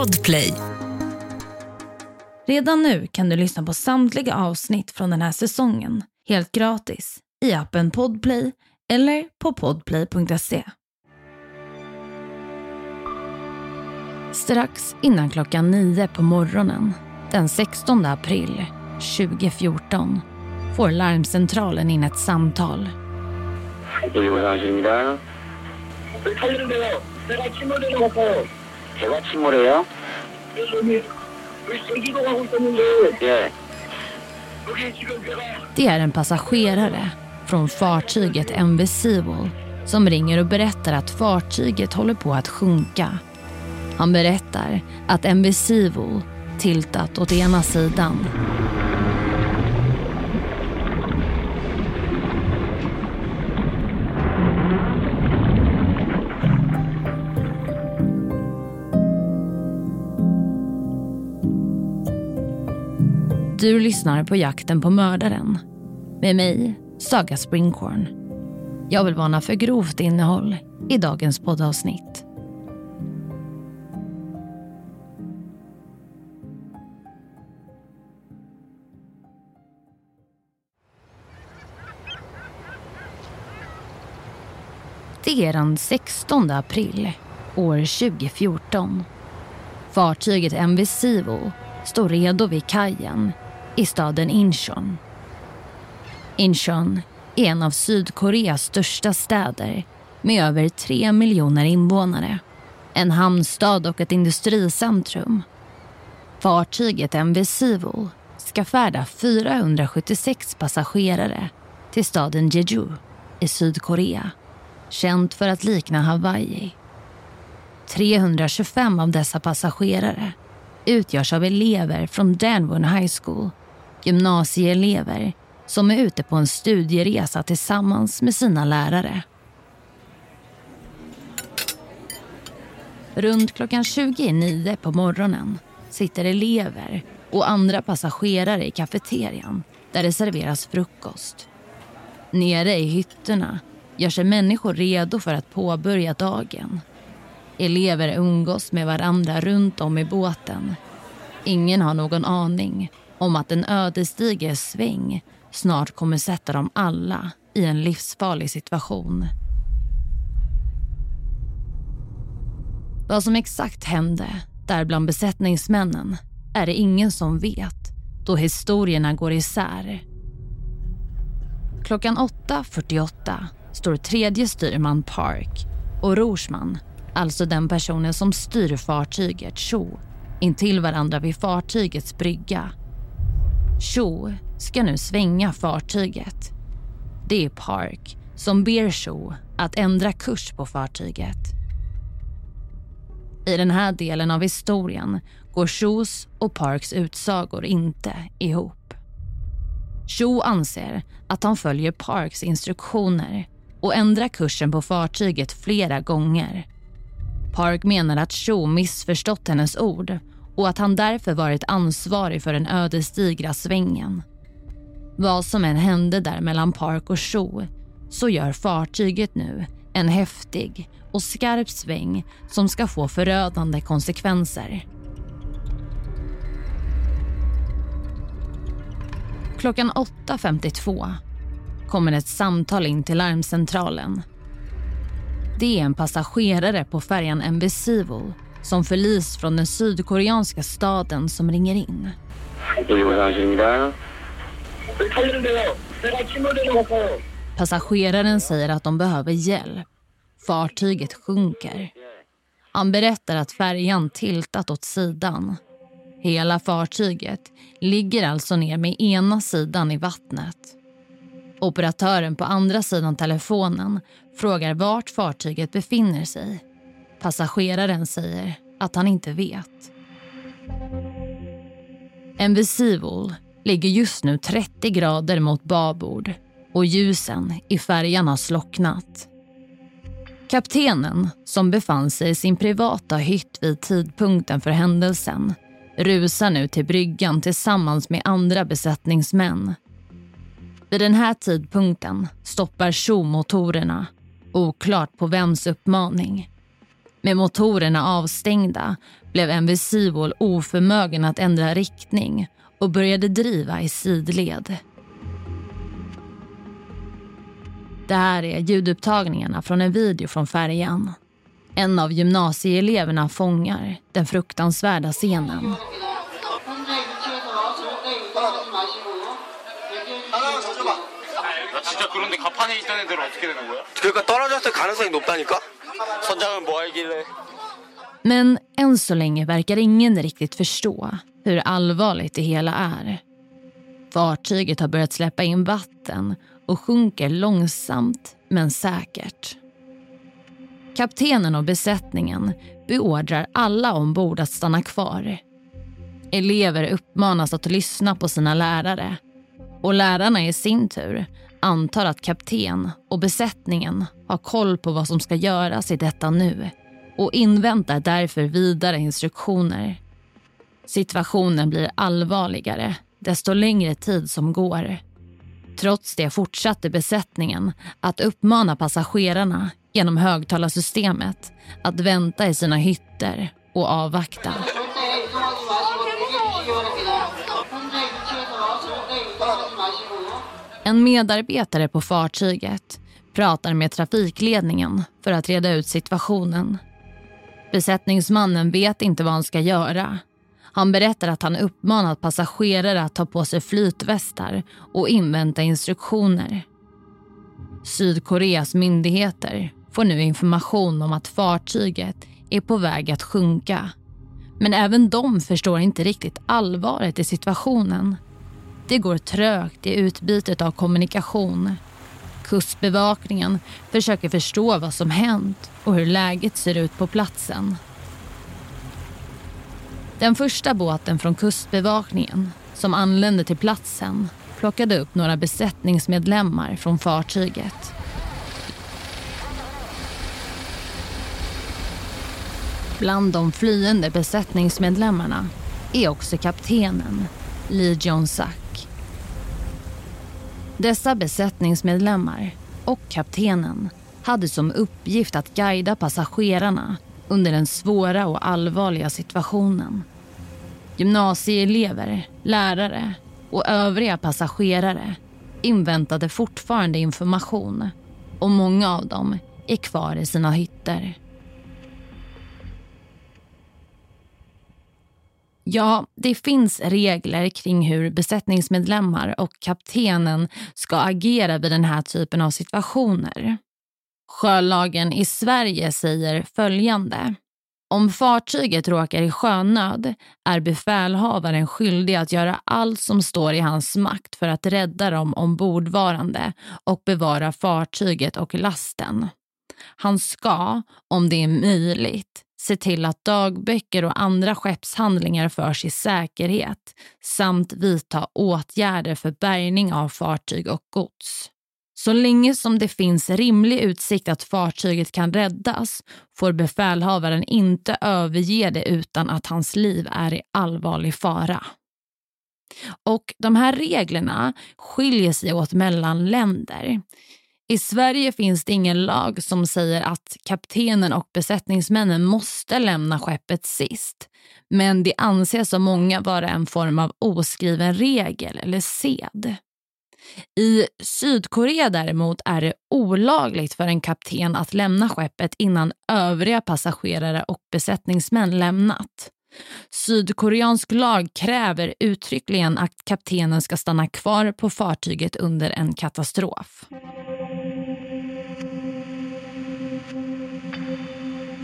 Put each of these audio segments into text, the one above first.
Podplay. Redan nu kan du lyssna på samtliga avsnitt från den här säsongen helt gratis i appen Podplay eller på podplay.se. Strax innan klockan nio på morgonen den 16 april 2014 får larmcentralen in ett samtal. 여기보상실입니다 여기 살리는데요. 내가 침몰되는 것 같아요. 제가 침몰해요? 여기 여기 생기고 가고 있었는데 예. 여기 지금 배가 Det är en passagerare från fartyget MV Seawall som ringer och berättar att fartyget håller på att sjunka. Han berättar att MV Seawall tiltat åt ena sidan. Du lyssnar på Jakten på mördaren med mig, Saga Springhorn. Jag vill varna för grovt innehåll i dagens poddavsnitt. Det är den 16 april år 2014. Fartyget MV Sivo står redo vid kajen i staden Incheon. Incheon är en av Sydkoreas största städer med över tre miljoner invånare. En hamnstad och ett industricentrum. Fartyget MV Seawool ska färda 476 passagerare till staden Jeju i Sydkorea. Känt för att likna Hawaii. 325 av dessa passagerare utgörs av elever från Danwon High School, gymnasieelever som är ute på en studieresa tillsammans med sina lärare. Runt klockan 29 på morgonen sitter elever och andra passagerare i kafeterian där det serveras frukost. Nere i hytterna gör sig människor redo för att påbörja dagen. Elever umgås med varandra runt om i båten. Ingen har någon aning om att en ödesdiger sväng snart kommer sätta dem alla i en livsfarlig situation. Vad som exakt hände där bland besättningsmännen är det ingen som vet då historierna går isär. Klockan 8.48 står tredje styrman Park och rorsman, alltså den personen som styr fartyget Cho, intill varandra vid fartygets brygga. Cho ska nu svänga fartyget. Det är Park som ber Cho att ändra kurs på fartyget. I den här delen av historien går Chos och Parks utsagor inte ihop. Cho anser att han följer Parks instruktioner och ändrar kursen på fartyget flera gånger. Park menar att Cho missförstått hennes ord och att han därför varit ansvarig för den ödesdigra svängen. Vad som än hände där mellan Park och Cho så gör fartyget nu en häftig och skarp sväng som ska få förödande konsekvenser. Klockan 8.52 kommer ett samtal in till larmcentralen. Det är en passagerare på färjan MV Seawall som förlis från den sydkoreanska staden som ringer in. Passageraren säger att de behöver hjälp. Fartyget sjunker. Han berättar att färjan tiltat åt sidan. Hela fartyget ligger alltså ner med ena sidan i vattnet. Operatören på andra sidan telefonen frågar vart fartyget befinner sig. Passageraren säger att han inte vet. En Visivol ligger just nu 30 grader mot babord och ljusen i färjan har slocknat. Kaptenen, som befann sig i sin privata hytt vid tidpunkten för händelsen rusar nu till bryggan tillsammans med andra besättningsmän. Vid den här tidpunkten stoppar Tjo motorerna, oklart på vems uppmaning. Med motorerna avstängda blev Envisivol oförmögen att ändra riktning och började driva i sidled. Det här är ljudupptagningarna från en video från färjan. En av gymnasieeleverna fångar den fruktansvärda scenen. Men än så länge verkar ingen riktigt förstå hur allvarligt det hela är. Fartyget har börjat släppa in vatten och sjunker långsamt men säkert. Kaptenen och besättningen beordrar alla ombord att stanna kvar. Elever uppmanas att lyssna på sina lärare och lärarna i sin tur antar att kapten och besättningen har koll på vad som ska göras i detta nu och inväntar därför vidare instruktioner. Situationen blir allvarligare desto längre tid som går. Trots det fortsatte besättningen att uppmana passagerarna genom högtalarsystemet att vänta i sina hytter och avvakta. En medarbetare på fartyget pratar med trafikledningen för att reda ut situationen. Besättningsmannen vet inte vad han ska göra. Han berättar att han uppmanat passagerare att ta på sig flytvästar och invänta instruktioner. Sydkoreas myndigheter får nu information om att fartyget är på väg att sjunka. Men även de förstår inte riktigt allvaret i situationen. Det går trögt i utbytet av kommunikation. Kustbevakningen försöker förstå vad som hänt och hur läget ser ut på platsen. Den första båten från Kustbevakningen som anlände till platsen plockade upp några besättningsmedlemmar från fartyget. Bland de flyende besättningsmedlemmarna är också kaptenen Lee Jong-Sak. Dessa besättningsmedlemmar och kaptenen hade som uppgift att guida passagerarna under den svåra och allvarliga situationen. Gymnasieelever, lärare och övriga passagerare inväntade fortfarande information och många av dem är kvar i sina hytter. Ja, det finns regler kring hur besättningsmedlemmar och kaptenen ska agera vid den här typen av situationer. Sjölagen i Sverige säger följande. Om fartyget råkar i sjönöd är befälhavaren skyldig att göra allt som står i hans makt för att rädda de ombordvarande och bevara fartyget och lasten. Han ska, om det är möjligt, se till att dagböcker och andra skeppshandlingar förs i säkerhet samt vidta åtgärder för bärgning av fartyg och gods. Så länge som det finns rimlig utsikt att fartyget kan räddas får befälhavaren inte överge det utan att hans liv är i allvarlig fara. Och De här reglerna skiljer sig åt mellan länder. I Sverige finns det ingen lag som säger att kaptenen och besättningsmännen måste lämna skeppet sist. Men det anses av många vara en form av oskriven regel eller sed. I Sydkorea däremot är det olagligt för en kapten att lämna skeppet innan övriga passagerare och besättningsmän lämnat. Sydkoreansk lag kräver uttryckligen att kaptenen ska stanna kvar på fartyget under en katastrof.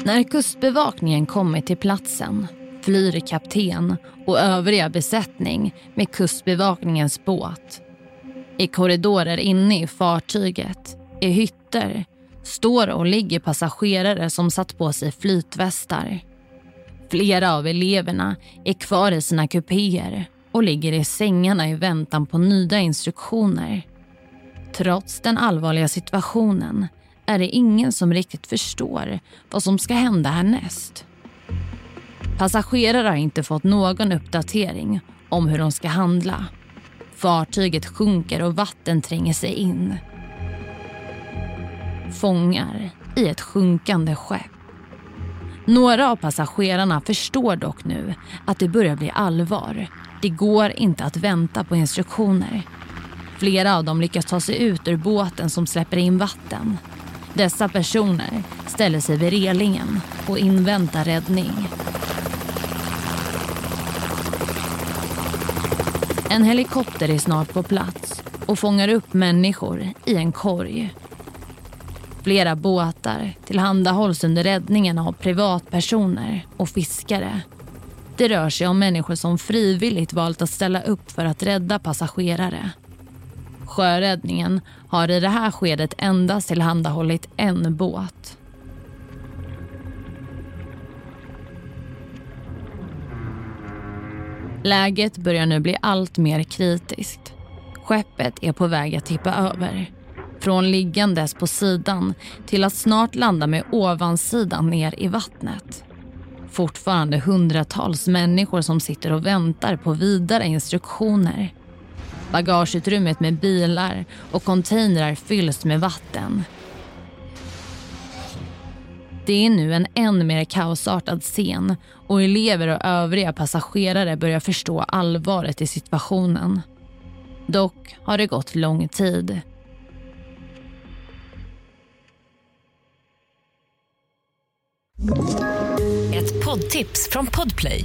När kustbevakningen kommit till platsen flyr kapten och övriga besättning med kustbevakningens båt. I korridorer inne i fartyget, i hytter, står och ligger passagerare som satt på sig flytvästar. Flera av eleverna är kvar i sina kupéer och ligger i sängarna i väntan på nya instruktioner. Trots den allvarliga situationen är det ingen som riktigt förstår vad som ska hända härnäst. Passagerare har inte fått någon uppdatering om hur de ska handla. Fartyget sjunker och vatten tränger sig in. Fångar i ett sjunkande skepp. Några av passagerarna förstår dock nu att det börjar bli allvar. Det går inte att vänta på instruktioner. Flera av dem lyckas ta sig ut ur båten som släpper in vatten. Dessa personer ställer sig vid relingen och inväntar räddning. En helikopter är snart på plats och fångar upp människor i en korg. Flera båtar tillhandahålls under räddningen av privatpersoner och fiskare. Det rör sig om människor som frivilligt valt att ställa upp för att rädda passagerare. Sjöräddningen har i det här skedet endast tillhandahållit en båt. Läget börjar nu bli allt mer kritiskt. Skeppet är på väg att tippa över. Från liggandes på sidan till att snart landa med ovansidan ner i vattnet. Fortfarande hundratals människor som sitter och väntar på vidare instruktioner. Bagageutrymmet med bilar och containrar fylls med vatten. Det är nu en än mer kaosartad scen och elever och övriga passagerare börjar förstå allvaret i situationen. Dock har det gått lång tid. Ett poddtips från Podplay.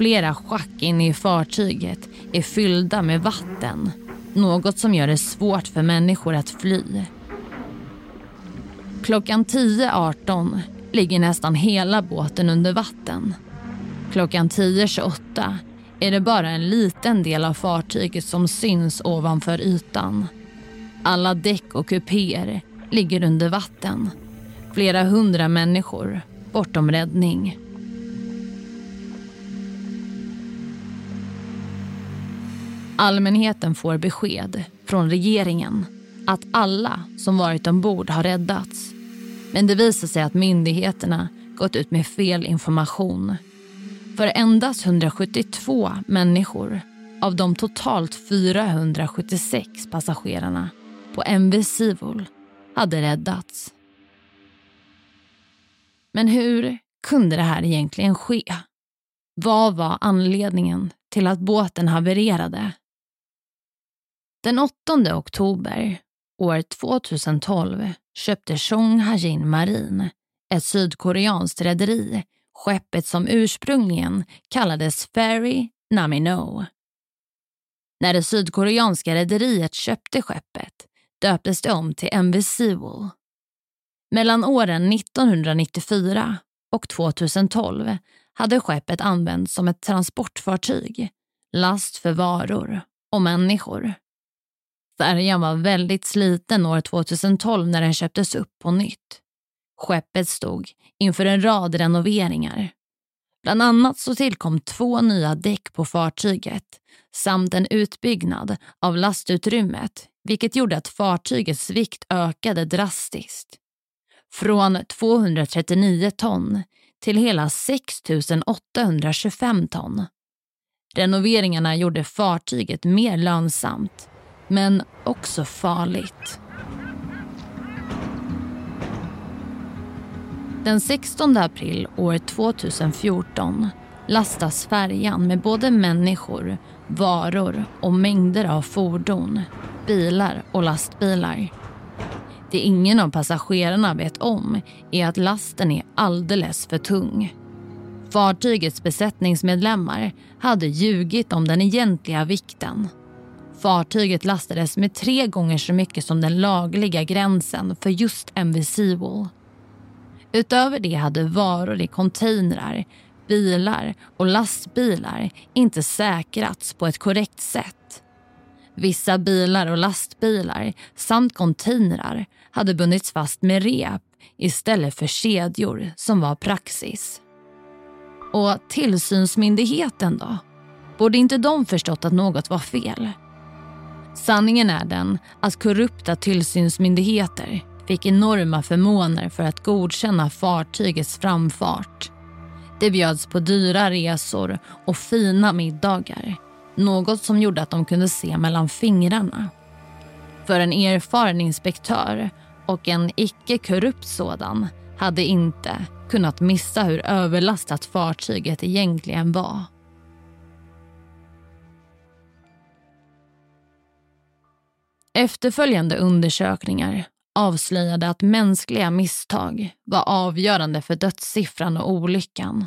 Flera schack inne i fartyget är fyllda med vatten. Något som gör det svårt för människor att fly. Klockan 10.18 ligger nästan hela båten under vatten. Klockan 10.28 är det bara en liten del av fartyget som syns ovanför ytan. Alla däck och kupéer ligger under vatten. Flera hundra människor bortom räddning. Allmänheten får besked från regeringen att alla som varit ombord har räddats. Men det visar sig att myndigheterna gått ut med fel information. För endast 172 människor av de totalt 476 passagerarna på MV Sivol hade räddats. Men hur kunde det här egentligen ske? Vad var anledningen till att båten havererade? Den 8 oktober år 2012 köpte Chong Hajin Marine, ett sydkoreanskt rederi, skeppet som ursprungligen kallades Ferry Namino. När det sydkoreanska rederiet köpte skeppet döptes det om till MV Seawall. Mellan åren 1994 och 2012 hade skeppet använts som ett transportfartyg, last för varor och människor. Färjan var väldigt sliten år 2012 när den köptes upp på nytt. Skeppet stod inför en rad renoveringar. Bland annat så tillkom två nya däck på fartyget samt en utbyggnad av lastutrymmet vilket gjorde att fartygets vikt ökade drastiskt. Från 239 ton till hela 6 825 ton. Renoveringarna gjorde fartyget mer lönsamt men också farligt. Den 16 april år 2014 lastas färjan med både människor, varor och mängder av fordon, bilar och lastbilar. Det ingen av passagerarna vet om är att lasten är alldeles för tung. Fartygets besättningsmedlemmar hade ljugit om den egentliga vikten. Fartyget lastades med tre gånger så mycket som den lagliga gränsen för just MV Seawall. Utöver det hade varor i containrar, bilar och lastbilar inte säkrats på ett korrekt sätt. Vissa bilar och lastbilar samt containrar hade bundits fast med rep istället för kedjor som var praxis. Och tillsynsmyndigheten då? Borde inte de förstått att något var fel? Sanningen är den att korrupta tillsynsmyndigheter fick enorma förmåner för att godkänna fartygets framfart. Det bjöds på dyra resor och fina middagar. Något som gjorde att de kunde se mellan fingrarna. För en erfaren inspektör och en icke-korrupt sådan hade inte kunnat missa hur överlastat fartyget egentligen var. Efterföljande undersökningar avslöjade att mänskliga misstag var avgörande för dödssiffran och olyckan.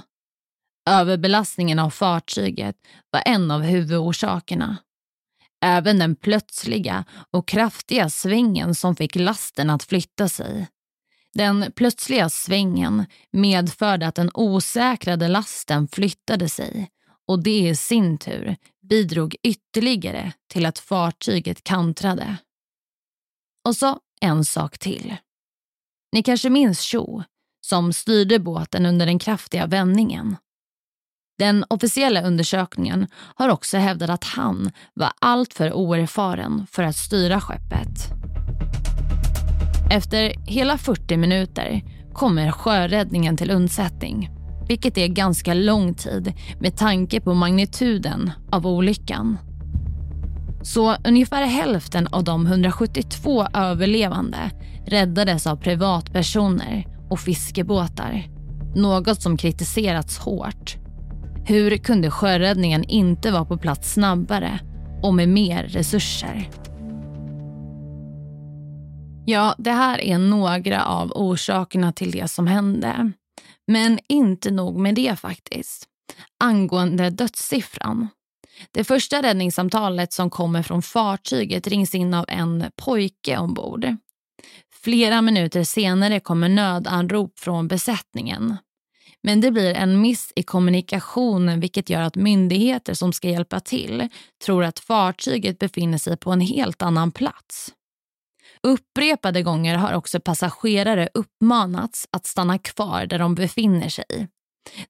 Överbelastningen av fartyget var en av huvudorsakerna. Även den plötsliga och kraftiga svängen som fick lasten att flytta sig. Den plötsliga svängen medförde att den osäkrade lasten flyttade sig och det i sin tur bidrog ytterligare till att fartyget kantrade. Och så en sak till. Ni kanske minns Cho som styrde båten under den kraftiga vändningen. Den officiella undersökningen har också hävdat att han var alltför oerfaren för att styra skeppet. Efter hela 40 minuter kommer sjöräddningen till undsättning vilket är ganska lång tid med tanke på magnituden av olyckan. Så ungefär hälften av de 172 överlevande räddades av privatpersoner och fiskebåtar. Något som kritiserats hårt. Hur kunde sjöräddningen inte vara på plats snabbare och med mer resurser? Ja, det här är några av orsakerna till det som hände. Men inte nog med det faktiskt. Angående dödssiffran. Det första räddningssamtalet som kommer från fartyget rings in av en pojke ombord. Flera minuter senare kommer nödanrop från besättningen. Men det blir en miss i kommunikationen vilket gör att myndigheter som ska hjälpa till tror att fartyget befinner sig på en helt annan plats. Upprepade gånger har också passagerare uppmanats att stanna kvar där de befinner sig.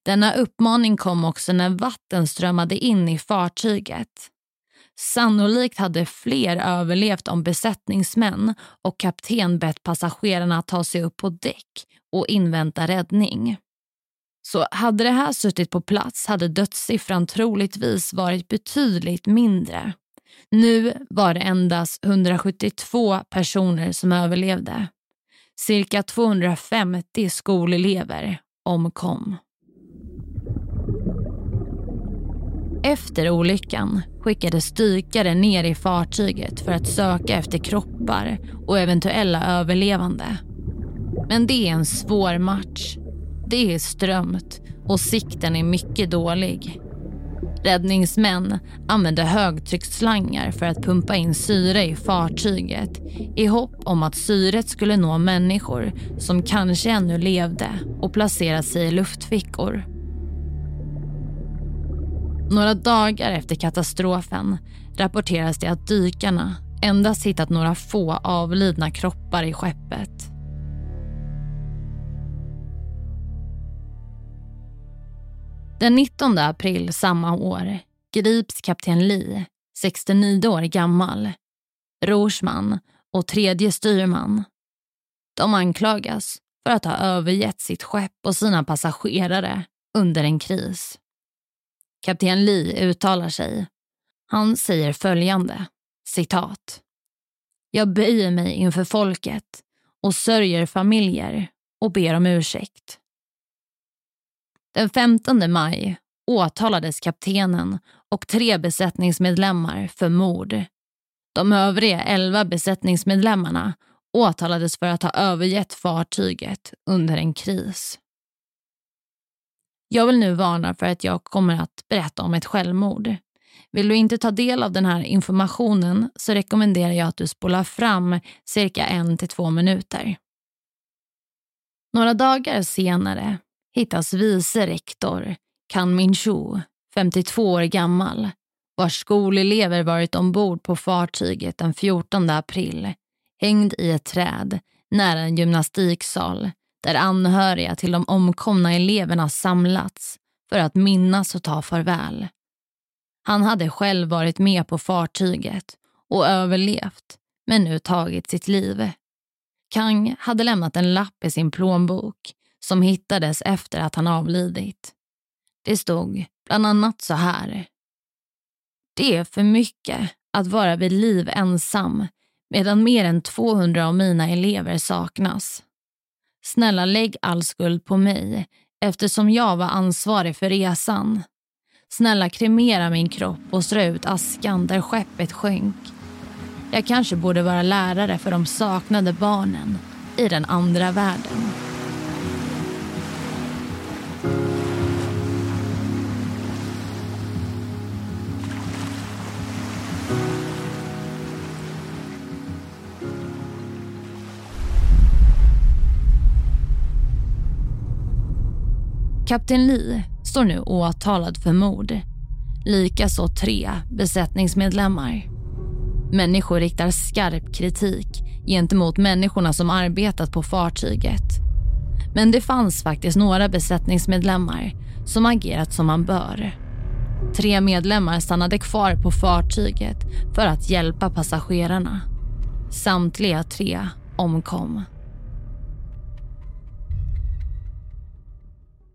Denna uppmaning kom också när vatten strömmade in i fartyget. Sannolikt hade fler överlevt om besättningsmän och kapten bett passagerarna att ta sig upp på däck och invänta räddning. Så hade det här suttit på plats hade dödssiffran troligtvis varit betydligt mindre. Nu var det endast 172 personer som överlevde. Cirka 250 skolelever omkom. Efter olyckan skickades dykare ner i fartyget för att söka efter kroppar och eventuella överlevande. Men det är en svår match. Det är strömt och sikten är mycket dålig. Räddningsmän använde högtrycksslangar för att pumpa in syre i fartyget i hopp om att syret skulle nå människor som kanske ännu levde och placera sig i luftfickor. Några dagar efter katastrofen rapporteras det att dykarna endast hittat några få avlidna kroppar i skeppet. Den 19 april samma år grips kapten Lee, 69 år gammal, rorsman och tredje styrman. De anklagas för att ha övergett sitt skepp och sina passagerare under en kris. Kapten Lee uttalar sig. Han säger följande, citat. Jag böjer mig inför folket och sörjer familjer och ber om ursäkt. Den 15 maj åtalades kaptenen och tre besättningsmedlemmar för mord. De övriga elva besättningsmedlemmarna åtalades för att ha övergett fartyget under en kris. Jag vill nu varna för att jag kommer att berätta om ett självmord. Vill du inte ta del av den här informationen så rekommenderar jag att du spolar fram cirka en till två minuter. Några dagar senare hittas vice rektor Kan Minchu, 52 år gammal, vars skolelever varit ombord på fartyget den 14 april hängd i ett träd nära en gymnastiksal där anhöriga till de omkomna eleverna samlats för att minnas och ta farväl. Han hade själv varit med på fartyget och överlevt, men nu tagit sitt liv. Kang hade lämnat en lapp i sin plånbok som hittades efter att han avlidit. Det stod bland annat så här. Det är för mycket att vara vid liv ensam medan mer än 200 av mina elever saknas. Snälla lägg all skuld på mig eftersom jag var ansvarig för resan. Snälla kremera min kropp och strö ut askan där skeppet sjönk. Jag kanske borde vara lärare för de saknade barnen i den andra världen. Kapten Lee står nu åtalad för mord. Likaså tre besättningsmedlemmar. Människor riktar skarp kritik gentemot människorna som arbetat på fartyget. Men det fanns faktiskt några besättningsmedlemmar som agerat som man bör. Tre medlemmar stannade kvar på fartyget för att hjälpa passagerarna. Samtliga tre omkom.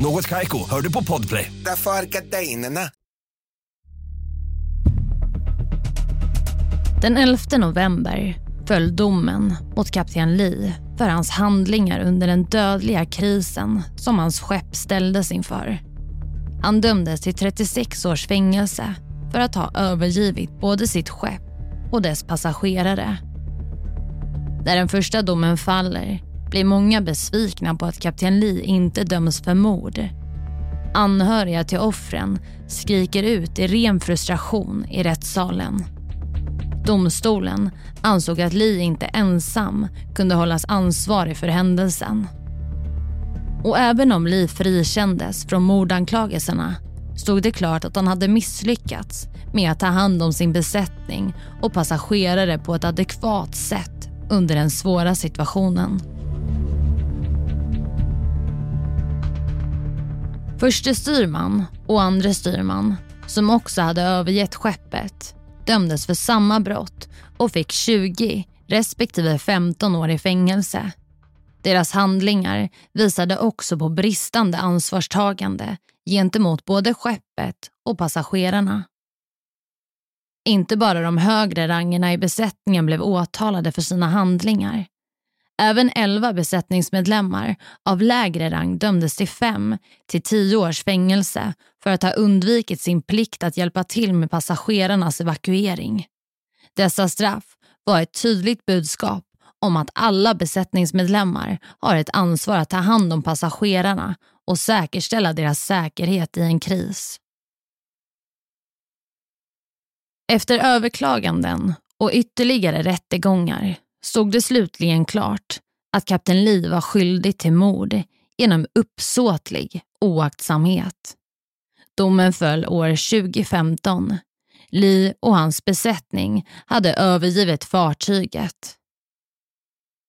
Något Kaiko, hör du på Podplay. Därför är gardinerna. Den 11 november föll domen mot kapten Lee för hans handlingar under den dödliga krisen som hans skepp ställdes inför. Han dömdes till 36 års fängelse för att ha övergivit både sitt skepp och dess passagerare. När den första domen faller blir många besvikna på att kapten Lee inte döms för mord. Anhöriga till offren skriker ut i ren frustration i rättssalen. Domstolen ansåg att Lee inte ensam kunde hållas ansvarig för händelsen. Och även om Lee frikändes från mordanklagelserna stod det klart att han hade misslyckats med att ta hand om sin besättning och passagerare på ett adekvat sätt under den svåra situationen. Förste styrman och andra styrman, som också hade övergett skeppet, dömdes för samma brott och fick 20 respektive 15 år i fängelse. Deras handlingar visade också på bristande ansvarstagande gentemot både skeppet och passagerarna. Inte bara de högre rangerna i besättningen blev åtalade för sina handlingar. Även elva besättningsmedlemmar av lägre rang dömdes till fem till tio års fängelse för att ha undvikit sin plikt att hjälpa till med passagerarnas evakuering. Dessa straff var ett tydligt budskap om att alla besättningsmedlemmar har ett ansvar att ta hand om passagerarna och säkerställa deras säkerhet i en kris. Efter överklaganden och ytterligare rättegångar stod det slutligen klart att kapten Lee var skyldig till mord genom uppsåtlig oaktsamhet. Domen föll år 2015. Lee och hans besättning hade övergivit fartyget.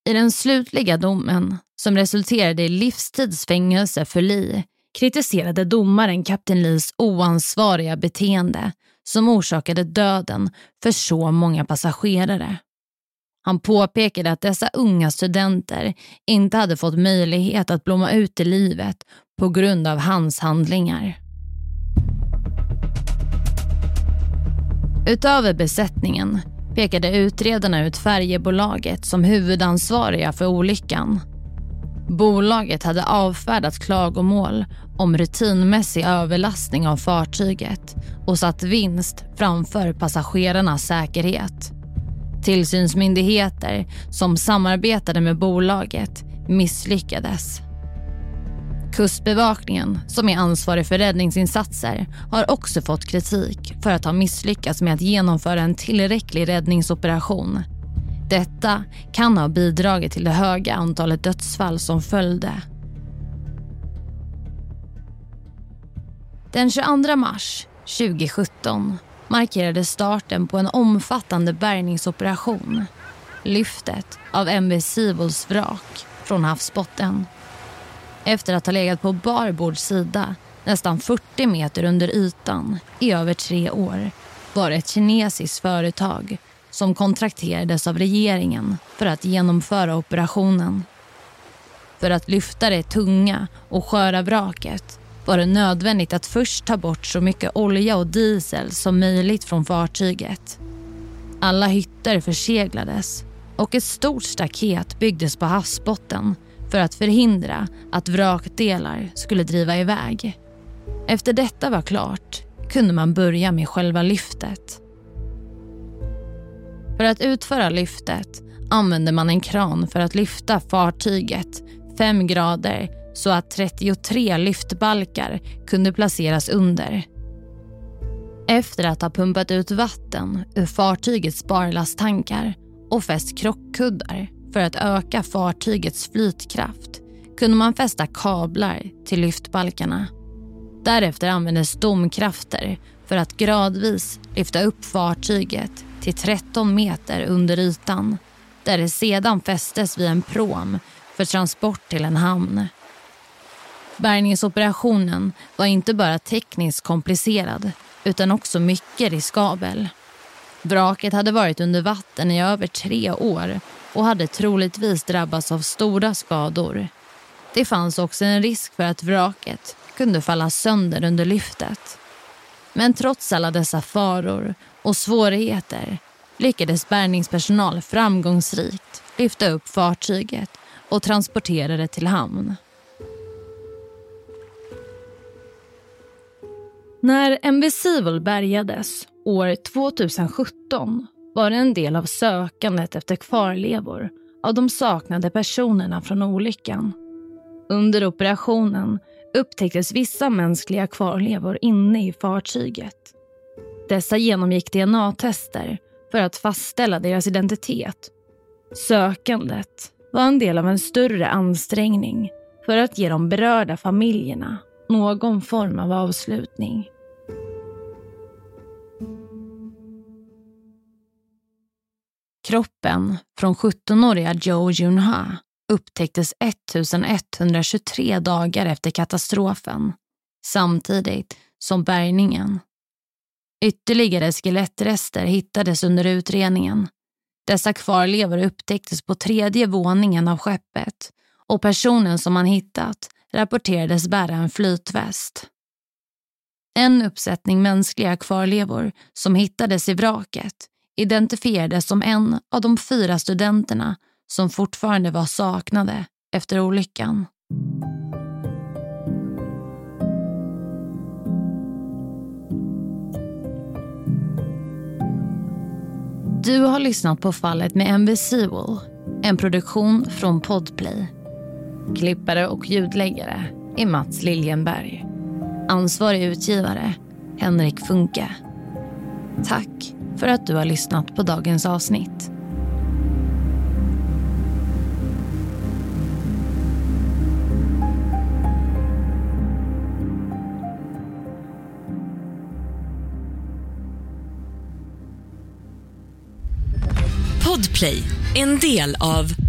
I den slutliga domen, som resulterade i livstidsfängelse för Lee, kritiserade domaren kapten Lees oansvariga beteende som orsakade döden för så många passagerare. Han påpekade att dessa unga studenter inte hade fått möjlighet att blomma ut i livet på grund av hans handlingar. Utöver besättningen pekade utredarna ut färjebolaget som huvudansvariga för olyckan. Bolaget hade avfärdat klagomål om rutinmässig överlastning av fartyget och satt vinst framför passagerarnas säkerhet. Tillsynsmyndigheter som samarbetade med bolaget misslyckades. Kustbevakningen, som är ansvarig för räddningsinsatser, har också fått kritik för att ha misslyckats med att genomföra en tillräcklig räddningsoperation. Detta kan ha bidragit till det höga antalet dödsfall som följde. Den 22 mars 2017 markerade starten på en omfattande bärgningsoperation. Lyftet av MV Seavolls vrak från havsbotten. Efter att ha legat på barbords sida nästan 40 meter under ytan i över tre år var det ett kinesiskt företag som kontrakterades av regeringen för att genomföra operationen. För att lyfta det tunga och sköra vraket var det nödvändigt att först ta bort så mycket olja och diesel som möjligt från fartyget. Alla hytter förseglades och ett stort staket byggdes på havsbotten för att förhindra att vrakdelar skulle driva iväg. Efter detta var klart kunde man börja med själva lyftet. För att utföra lyftet använde man en kran för att lyfta fartyget fem grader så att 33 lyftbalkar kunde placeras under. Efter att ha pumpat ut vatten ur fartygets barlasttankar och fäst krockkuddar för att öka fartygets flytkraft kunde man fästa kablar till lyftbalkarna. Därefter användes domkrafter för att gradvis lyfta upp fartyget till 13 meter under ytan där det sedan fästes vid en prom för transport till en hamn. Bärgningsoperationen var inte bara tekniskt komplicerad utan också mycket riskabel. Vraket hade varit under vatten i över tre år och hade troligtvis drabbats av stora skador. Det fanns också en risk för att vraket kunde falla sönder under lyftet. Men trots alla dessa faror och svårigheter lyckades bärgningspersonal framgångsrikt lyfta upp fartyget och transportera det till hamn. När MV bärgades år 2017 var det en del av sökandet efter kvarlevor av de saknade personerna från olyckan. Under operationen upptäcktes vissa mänskliga kvarlevor inne i fartyget. Dessa genomgick DNA-tester för att fastställa deras identitet. Sökandet var en del av en större ansträngning för att ge de berörda familjerna någon form av avslutning. Kroppen från 17-åriga Joe Junha upptäcktes 1123 dagar efter katastrofen samtidigt som bärgningen. Ytterligare skelettrester hittades under utredningen. Dessa kvarlevor upptäcktes på tredje våningen av skeppet och personen som man hittat rapporterades bära en flytväst. En uppsättning mänskliga kvarlevor som hittades i vraket identifierades som en av de fyra studenterna som fortfarande var saknade efter olyckan. Du har lyssnat på fallet med MV Sewell, en produktion från Podplay. Klippare och ljudläggare är Mats Liljenberg. Ansvarig utgivare Henrik Funke. Tack för att du har lyssnat på dagens avsnitt. Podplay, en del av